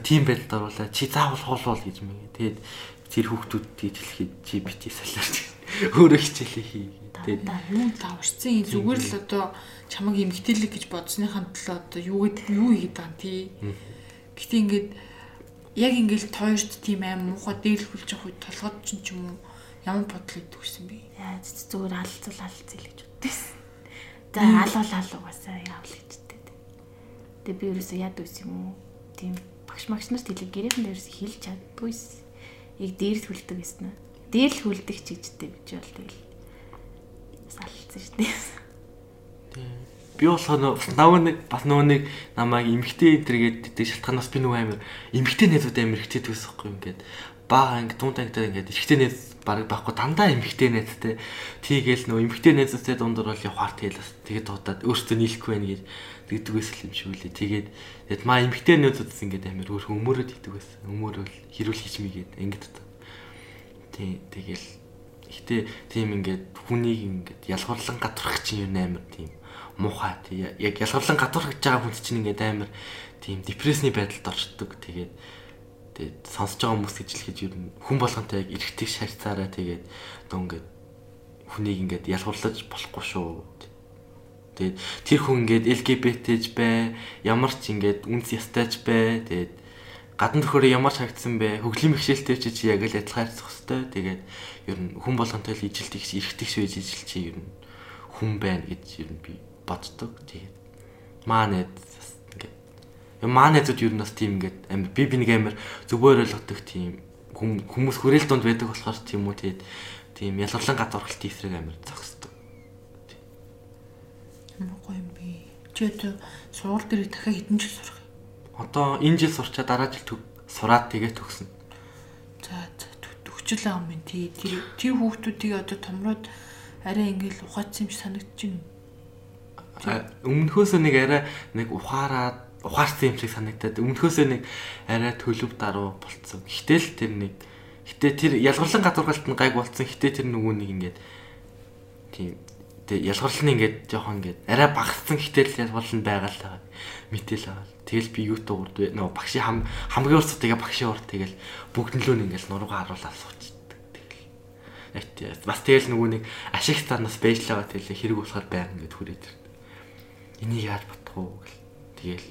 тийм байдалд оруулаа. Чи заавал хуулуул гэж мэг. Тэгээд тэр хүүхдүүдийг хэлэхэд чи бити салаарч өөрөө хичээлээ хий. Тэгээд мөн даварцсан зүгээр л одоо чамаг эмгтээлэг гэж бодсныхаа төлөө одоо юу гэд юу хийгээд байгаа юм тий. Гэтэ ингээд яг ингээл тойрт тийм аим муухай дээлхүүлж явах үед толгойд ч юм уу ямар бодол идэв гэсэн би. Яа зүгээр алцуул алцъя л гэж боддогсэн. За алуул алуугаасаа явал гэжтэй. Тэгээ би ерөөсөө яд үс юм уу? Тийм багш магш нарт хэлээ гэрээхэн дээрээс хэлж чаддгүйс. Яг дээрл хүлдэг гэсэн нь. Дээрл хүлдэг ч гэжтэй бич бол тэгэл. Салцсан шүү дээ. Тийм би болохоор нөгөө нэг бас нөгөө нэг намайг эмгтэй энтергээд гэдэг шалтгаанаас би нөгөө амир эмгтэй найзууд амир ихтэй төсөхгүй юм гээд бага анги дунд ангитай ингээд ихтэй найз баг байхгүй дандаа эмгтэй найзтай тийгээл нөгөө эмгтэй найзтай дундор бол явахаар тэгэл тэгээд дуудаад өөртөө нийлэхгүй байх гэж тэгдэгээс л юм шиг үлээ. Тэгээд тэгэд маа эмгтэй найзуудс ингээд амир өөр өмөрөд идэг байсан. Өмөрөөл хэрүүл хийж мийгээд ингээд тий тэгэл ихтэй тийм ингээд хүнийг ингээд ялгуурлан гадрах чинь юм амир тийм муухай. Тий яг ялгарлан гадуурхаж байгаа хүн чинь ингээд амар тийм депрессний байдалд орчдөг тэгээд тэгээд сонсож байгаа хүмүүс гэж гэж ер нь хүн болгонтэй яг эргэдэг шарцаараа тэгээд одоо ингээд хүнийг ингээд ялгуурлаж болохгүй шүү тэгээд тэр хүн ингээд LGBT-ж бай ямар ч ингээд үнс ястайч бай тэгээд гадна төхөөрөө ямар шагдсан бэ хөглийн бэхжилтэй чи чи яг л адилхан харьцах хэвээр тэгээд ер нь хүн болгонтой л ижилт их эргэдэг швэж ижил чи ер нь хүн байна гэж ер нь би боддог. Тэгээд маа найз маа найзууд юу нас тийм ингээд амир би би нэг амир зүгээр ойлгодог тийм хүмүүс хүрээл донд байдаг болохоор тийм үү тэгээд тийм ялгарлан гадуурхалт эсрэг амир зогсдог. Гоё юм би. Чи одоо сургууль дээр дахиад хэдэн жил сурах юм? Одоо энэ жил сурчаа дараа жил сураад тэгээд төгснө. За төгчл байгаа юм тий. Тэр тэр хүүхдүүдийг одоо томроод арай ингээл ухаацсан юм байна өмнөхөөсөө нэг арай нэг ухаараад ухаарсан юм шиг санагдаад өмнөхөөсөө нэг арай төлөв даруу болцсон. Гэтэл тэр нэг Гэтэ тэр ялгарлан гадуургалт нь гайг болцсон. Гэтэ тэр нөгөө нэг ингээд тийм тэг ялгарлал нь ингээд жоохон ингээд арай багассан гэтэл ялгарлал нь байгаа л байгаа. Мэтэл байгаа. Тэгэл би юу туурд вэ? Нөгөө багшийн хам хамгийн урт тэгээ багшийн урт тэгэл бүгднлөө нь ингээд нуруугаа харуулаад суучдаг. Тэгэл. Бас тэгэл нөгөө нэг ашиг л байгаа тэгэл хэрэг болохоор байнг ингээд хүрээд. Энийг яаж бодох уу гэл. Тэгэл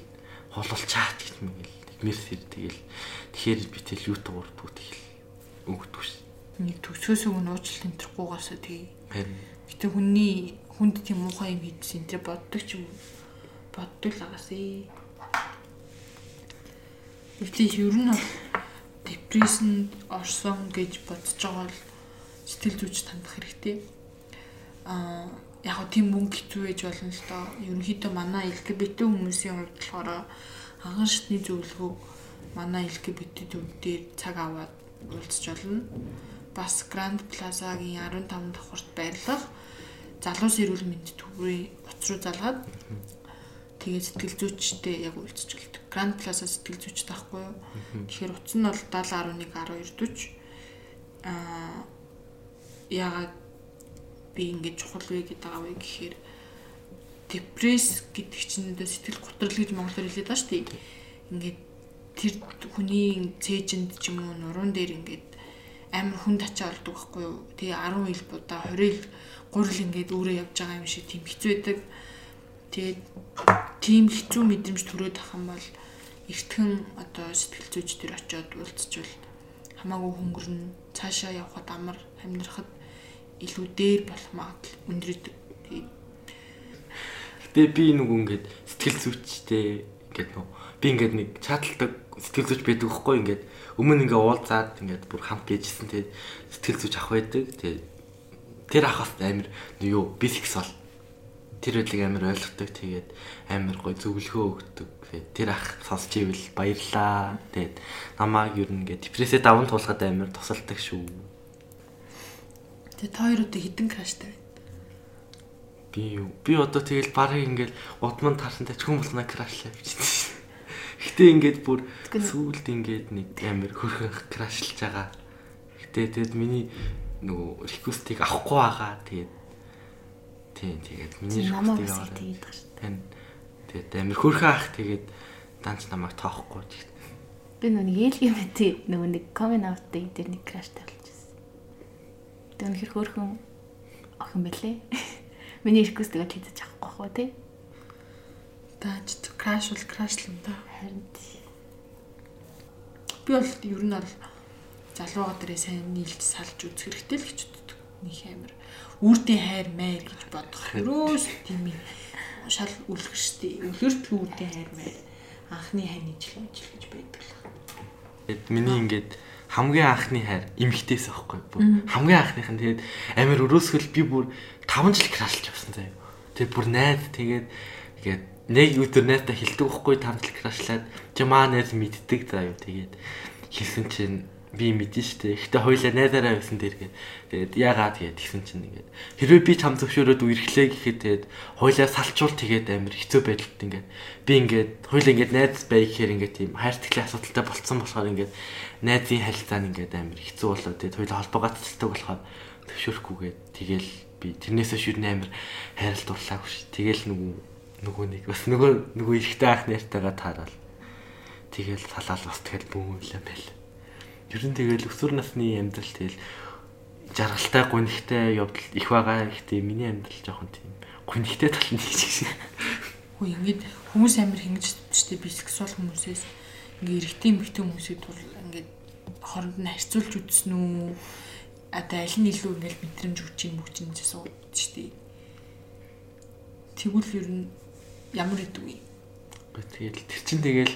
хололчаач гэж мэгэл. Тэгмээс тэр тэгэл тэгэхээр би тэл юу туурдгүй тэгэл өгдөг ш. Нэг төсөөс өгн уучлал энтрахгүйгаасаа тий. Харин Гэтэ хүний хүнд тийм муухай юм хийдсэн тэр боддог ч юм боддог л агасээ. Гэвч ер нь бол депрессэнд орсон гэж бодож байгаа бол сэтгэл зүйч тандах хэрэгтэй. Аа яг го тийм мөнгө хэцүү байж болно л доо. Ерөнхийдөө манай LGBT хүмүүсийн хувьд болохоор анхан шатны зөвлөгөөг манай LGBT төв дээр цаг аваад уулзч болно. Бас Grand Plaza-гийн 15 давхурт байрлах залуус эрүүл мэнд төврийн утас руу залгаад тэгээд сэтгэл зүйчтэй яг уулзч гэлдэг. Grand Plaza сэтгэл зүйч таахгүй юу? Тэгэхээр утас нь бол 7011 12 40 аа ягаад би ингэж чухал вэ гэдэг байгаа вэ гэхээр депресс гэдэг чинь одоо сэтгэл готрол гэж монголоор хэлээд байгаа шүү дээ. Ингээд тэр хүний цээжинд ч юм уу нуруунд дээр ингээд амар хүн тачаа олдог байхгүй юу. Тэгээ 10 ил будаа 20 ил гурил ингээд өөрөө явж байгаа юм шиг тийм хэцүү байдаг. Тэгээд тийм хэцүү мэдрэмж төрөөд ах юм бол эртхэн одоо сэтгэл зүйч төр очиод уулзчихвал хамаагүй хөнгөрнө. Цаашаа явхад амар амьдрахад илүү дээр болох магадлал өндөрөд. Гэтэ би нөгөө ингээд сэтгэл зүйчтэй ингээд нөө би ингээд нэг чаталдаг сэтгэл зүйч байдаг байхгүй ингээд өмнө ингээ уулзаад ингээд бүр хамт ээжсэн тэгээд сэтгэл зүйч ах байдаг. Тэгээд тэр ахаас амир юу бисексуал тэр үдлийг амир ойлгодог. Тэгээд амир гой зөвлөгөө өгдөг. Тэр ах сонсч ивэл баярлаа. Тэгээд намааг юу нэгэ депрессэд даван туулахад амир тусалдаг шүү. Тэгээ та хоёроо хідэн краштай байна. Би юу? Би одоо тэгэл барыг ингээл удман тарсан тачгүй болноо крашлаа бичсэн. Гэтэ ингээд бүр сүүлд ингээд нэг амир хөрхөн крашлж байгаа. Гэтэ тэгэд миний нөгөө реквестийг авахгүй байгаа. Тэгээд тийм тэгээд миний реквестийг аваад тэгээд. Тань тэгээд амир хөрхөн ах тэгээд данч намайг тоохгүй. Би нөгөө LGBT нөгөө нэг комент аут дээр нэг краштай болчихсон. Тэгээд үнэхэр хөрхөн охин байлээ. [laughs] Миний реквестийг хийдэж авахгүй хаа тий. Даач краш бол краш л юм да. Харин би бол ер нь бол залууга дээрээ сайн нийлж салж үзэх хэрэгтэй л гэж боддог. Них амир үрдийн хайр майр гэж бодох. Өрөөс тийм юм шал үлгэр штий. Үлгэрт үрдийн хайр майр анхны хайрны жил жил гэж байдаг л. Тэгэд миний ингээд хамгийн анхны хайр эмгтээс аахгүй бүр хамгийн анхных нь тэгээд амир өрөөсгөл би бүр 5 жил крашлж явсан заяа. Тэгээд бүр найз тэгээд тэгээд нэг өдөр найзтай хэлдэг байхгүй 5 жил крашлаад чи маа найз мэддэг заяа. Тэгээд хэлсэн чинь би мэдэн штэ. Гэтэ хоёлаа найзаараа байсан дээр гээд тэгээд яагаад тэгээд тэгсэн чинь ингээд хэрвээ би чам зөвшөөрөөд үерхлээ гэхэд тэгээд хоёлаа салчуул тэгээд амир хэцүү байдалд ингээд би ингээд хоёлаа ингээд найз бай гэхээр ингээд тийм хайрцаглын асуудалтай болцсон болохоор ингээд найзын харилцаа нь ингээд амир хэцүү болоод тэгээд хоёлаа холбоо гацдаг болохоор зөвшөөрөхгүйгээд тэгэл би тэрнээсээ шүрнэ амир хайралт дурлаагүй ш. Тэгэл нөгөө нөгөө нэг бас нөгөө нөгөө ихтэй ах нартайгаа таарал. Тэгэл салаал бас тэгэл бүүмэлээ байл. Ер нь тэгэл өсвөр насны амьдрал тэгэл жаргалтай гонхтой явдал их байгаа. Гэхдээ миний амьдрал жоохон тийм гонхтой тал нь шиг. Хөө ингэж хүмүүс амир хингэж штэ бисексуал хүмүүсээс ингээ эрэгтэй эмэгтэй хүмүүсийг тур ингээд хооронд нь харьцуулж үзсэн үү? Одоо аль нь илүү ингээл мэдрэмж өгч юм өгч юм гэсэн сууд штэ. Тэгвэл ер нь ямар идэв вэ? Тэгэл тэр чин тэгэл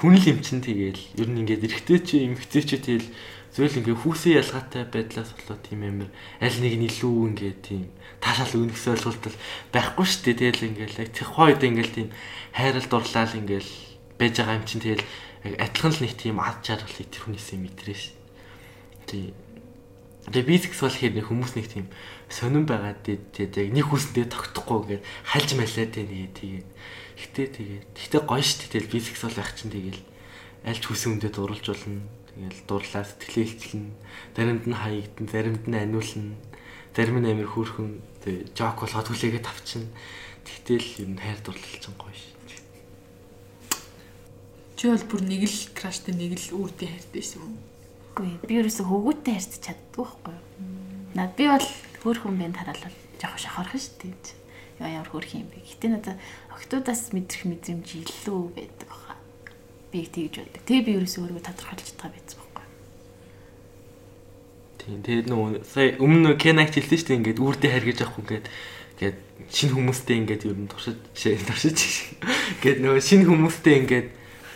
хүн л юм чин тэгэл ер нь ингээд эрэгтэй чи эмэгтэй чи тэгэл зөвл ингээ хүүсээ ялгаатай байдлаас болоо тийм амир аль нэг нь илүү ингээ тийм таашаал өгнөс ойлголтол байхгүй шүү дээ тэгэл ингээл яг тэр хойд ингээл тийм хайрал дурлал ингээл байж байгаа юм чин тэгэл адилхан л нэг тийм ад жаргалыг тэр хүнээсээ мэдрээ шүү. Тий. Тэгээ бисексуал гэхээр нэг хүмүүс нэг тийм сонирн байгаа тэгээд яг нэг хүсэндээ тогтохгүй ингээд хальж малаа тэ нэг тэгээд гэтээ тэгээд гэтээ гоё шүү дээ тэгэл бисексуал байх чинь тэгэл аль ч хүсэн үндэд уралж болно. Тэгэл дурлаа сэтгэлээ илчлэн заримд нь хаягдан, заримд нь аниулна. Зарим нь амир хөөрхөн тэг жок болгоод хүлээгээд авчин. Тэгтэл ер нь хайр дурлал чинь гоё ш. Чи бол бүр нэг л краштай нэг л үрдийн хайртай байсан юм. Үгүй би ерөөсө хөвгүүтэй харьцаж чаддгүй байхгүй юу. Наад би бол хөөрхөн бэнд хараалал жоох шахарах шүү дээ. Ямар хөөрх юм бэ. Гэтэ надад октоудаас мэдрэх мэдрэмж илүү байдаг баха. Би тэгж боддог. Тэгээ би ерөөсө өөрийгөө тодорхойлж чадгаа байсан байхгүй. Тийм тэгээд нөгөө сая өмнө Кенагч хэлсэн шүү дээ ингээд үрдээ хайр гэж авахгүй ингээд ингээд шинэ хүмүүстэй ингээд ер нь туршиж туршиж [laughs] ингээд нөгөө шинэ хүмүүстэй ингээд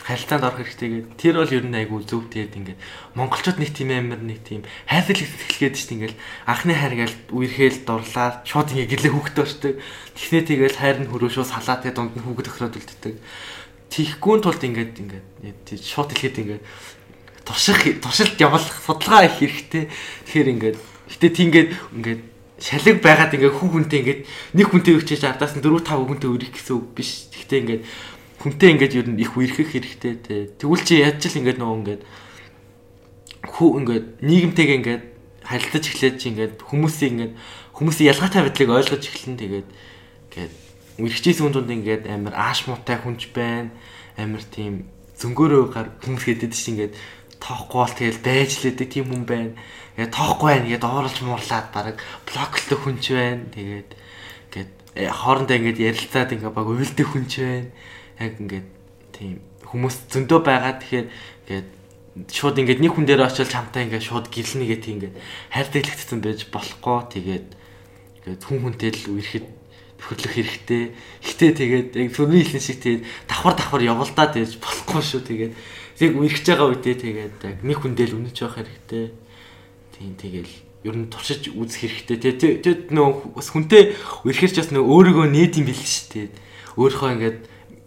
харилцаанд орох хэрэгтэй гэдэг. Тэр бол ер нь айгүй зөв тэгээд ингээд монголчууд нэг тийм амар нэг тийм хайрлал ихсэлгээд шүү дээ ингээд анхны хайр гээл үерхээл дурлаа шууд ингээд гэлээ хүүхдээ очдөг. Тэгснээ тэгэл хайр нь хөрөө шууд салаа тэгээд дунд нь хүүхэд өхрөөд үлддэг. Тихгүй тулд ингээд ингээд шууд хэлэхэд ингээд турших туршилт явуулах судалгаа их хэрэгтэй. Тэгэхээр ингээд гэтээ тийгээд ингээд шалиг байгаад ингээ хүн хүнтэй ингээд нэг хүнтэй өгчээж ардаас нь 4 5 хүнтэй өрөх гэсэн үг биш. Гэхдээ ингээд хүнтэй ингээд ер нь их үерхэх хэрэгтэй те. Тэгвэл чи яаж ч л ингээд нөгөө ингээд хүү ингээд нийгэмтэйгээ ингээд харилцаж эхлээд чи ингээд хүмүүсийг ингээд хүмүүсийн ялгаатай байдлыг ойлгож эхлэн тэгээд ингээд үерхчээс хүн дунд ингээд амар ааш муутай хүнч байна. Амар тийм зөнгөөрөө гар хүмүүс гэдэг чинь ингээд тоохгүй бол тэгэл байж лээдэг тийм хүн байна. Тэгээ тоохгүй байна гэдээ доорлж муурлаад бараг блоклдог хүнч байна. Тэгээд ингээд э, хоорондоо ингээд ярилцаад ингээд баг уйлдэх хүнч байна яг ингээд тийм хүмүүс зөндөө байгаа тэгэхээр ингээд шууд ингээд нэг хүн дээр очил чамтай ингээд шууд гэрэлнэ гэх тийм ингээд хайртаглагцсан байж болохгүй тэгээд ингээд хүн хүнтэй л үерхэд төхөрлөх хэрэгтэй. Гэтэ тэгээд яг сүрний хэлэн шиг тэгээд давхар давхар явуулдаад байж болохгүй шүү тэгээд яг үерхэж байгаа үедээ тэгээд яг нэг хүн дээр үнэж явах хэрэгтэй. Тийм тэгэл ер нь туршиж үзэх хэрэгтэй. Тэгээд нөө хүнтэй үерхэж бас нөө өөрийгөө нээд юм бэл шүү дээ. Өөрийнхөө ингээд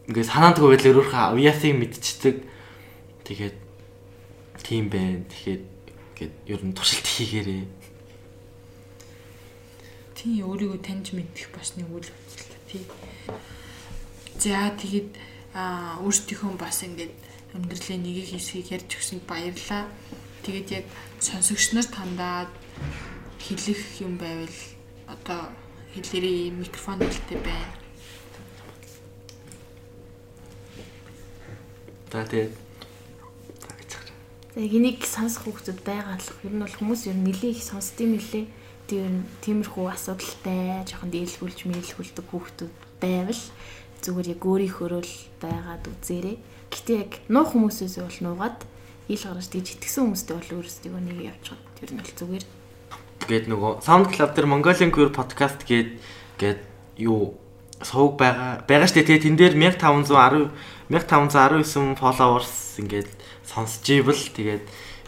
ингээд санаандгүй байдлаар өөрийнхөө уяасыг мэдчихдэг. Тэгээд тийм байна. Тэгэхээр ингээд ер нь туршилт хийгээрээ. Тий өөрийгөө таньж мэдэх бас нэг үйл явдал тий. За тэгээд аа өөрсдийнхөө бас ингээд амьдралын нэг их хэсгийг ярьж өгсөнд баярлаа. Тэгээд яг сонсогч нарт хандаад хэлэх юм байвал одоо хэлээрээ микрофон хэлтэй байна. За тэгээд Яг энийг сонсох хүмүүс байгаа л ер нь бол хүмүүс ер нь нэлээд их сонсдгийм мөлий. Тэр ер нь тиймэрхүү асуудалтай жоохон дийлхүүлж мэйлхүүлдэг хүмүүс байвал зүгээр яг өөрийнхөө л байгаад үзээрэй. Гэтэ яг нуух хүмүүсээс бол нуугаад ил гаргаж тийж итгэсэн хүмүүстэй бол өөрсдөө нэг явчихад тэр нь бол зүгээр. Гээд нөгөө SoundCloud дээр Mongolian Queer podcast гээд гээд юу сувг байгаа. Байгаа штэ тэгээ тэн дээр 1510 1519 followers ингээд сонсч ивэл тэгээд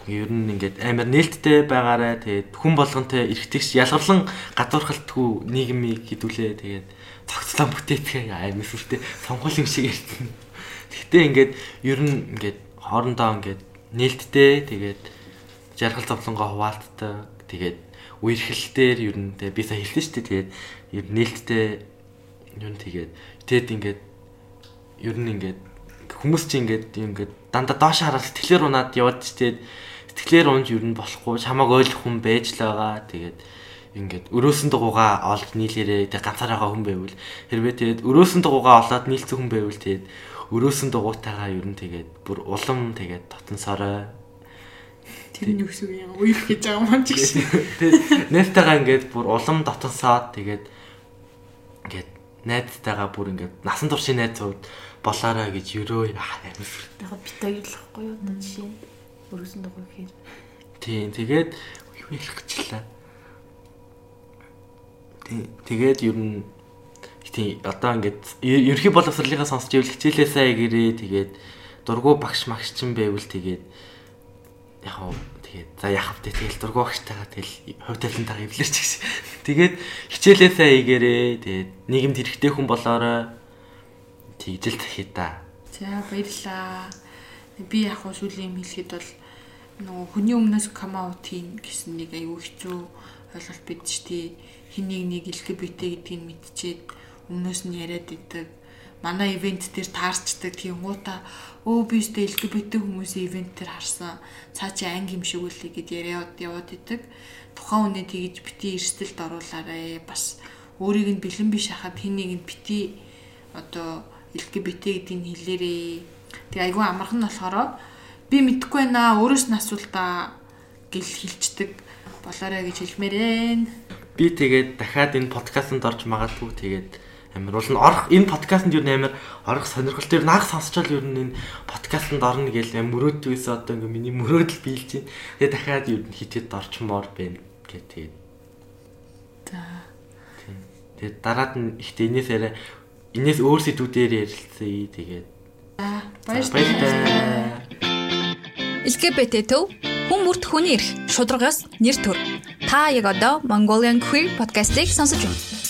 ер нь ингээд амар нээлттэй байгаарай тэгээд хүн болгонтэй эргэтгэж ялгарлан гадуурхалтгүй нийгмийг хідүүлээ тэгээд цогцлон бүтээтгэе амар сүртэй сонгол юм шиг ярьсан. Гэхдээ ингээд ер нь ингээд хоорондоо ингээд нээлттэй тэгээд жаргал зовлонгоо хуваалцдаг. Тэгээд үерхэлтээр ер нь би сая хэлсэн шүү дээ тэгээд ер нээлттэй юу тэгээд тэгэд ингээд ер нь ингээд хүмүүс чинь ингээд ингээд дандаа доош хараад сэтгэлээр унаад яваад тэгээд сэтгэлээр унж ер нь болохгүй. Чамааг ойлгох хүн байж л байгаа. Тэгээд ингээд өрөөсөн дугуугаа олж нийлээрээ тэг ганцаараа хүн байвал хэрвээ тэгээд өрөөсөн дугуугаа олоод нийлцэх хүн байвал тэгээд өрөөсөн дугуйтайгаа ер нь тэгээд бүр улам тэгээд сорой Тэр нь юу гэсэн юм уйлах гэж байгаа маань ч гэсэн. [laughs] Тэгээд нээлттэйгаа ингээд бүр улам дотносоод тэгээд ингээд найзтайгаа бүр ингээд насан туршийн найз зууд болоорой гэж өрөө амар сүрт. Яг бит ойлохгүй юу одоо жишээ. Өрөөсөн дугуй гэхээр. Тийм тэгээд юу хэлэх гэжлээ. Тэгээд ер нь тийм одоо ингээд ерхий боловсролынхаа сонсч ивэл хичээлээ сайн гэрээ тэгээд дургу багш магш чин байвал тэгээд яг Тэгээд за яхав тэ тэгэл дургу багштайгаа тэгэл хувь талентайгаа эвлэрч гэсэн. [laughs] Тэгээд хичээлээ сайн игээрээ тэгээд нийгэмд хэрэгтэй хүн болоорой. Тэгжэл тахи та. За баярлаа. Би яг хуу сүүлийн юм хэлэхэд бол нөгөө хүний өмнөөс come out хийн гэсэн нэг аюу хэцүү ойлголт бидж тий хэнийг нэг LGBT гэдгийг мэдчихэд өмнөөс нь яриад идэг манай ивент дээр таарчдаг тийм гуута өө би өстэй LGBT хүмүүсийн ивент дээр харсан. Цаа чи анги юм шиг үлээ гэд яриад яваад идэг. Тухайн үнэ тэгж бити эрсдэлд оруулаарэ. Бас өөрийг нь бэлэн биш хахад хин нэг нь бити одоо LGBT гэдгийг хэлээрээ. Тэгээ айгүй амархан нь болохоор би мэдэхгүй байна өөрөөс нь асуул та гэл хилчдэг болоорой гэж хэлмээр байна. Би тэгээд дахиад энэ подкастт орж магадгүй тэгээд амар бол нь орох энэ подкастт юу нээр орох сонирхол төр нааг сонсчвал ер нь энэ подкастт орно гэж амар мөрөөдвөөс одоо ингээ миний мөрөөдөл биелж байна. Тэгээд дахиад ер нь хитэд орчмоор байна гэх тэгээд. За. Тэгээд дараад нь ихтэй энэс арай энэс өөр сэдвүүдээр ярилцъя тэгээд. За баярлалаа. LGBT төв хүн бүрт хүний эрх шударгаас нэр төр. Та яг одоо Mongolian Queer podcast-ийг сонсож байна.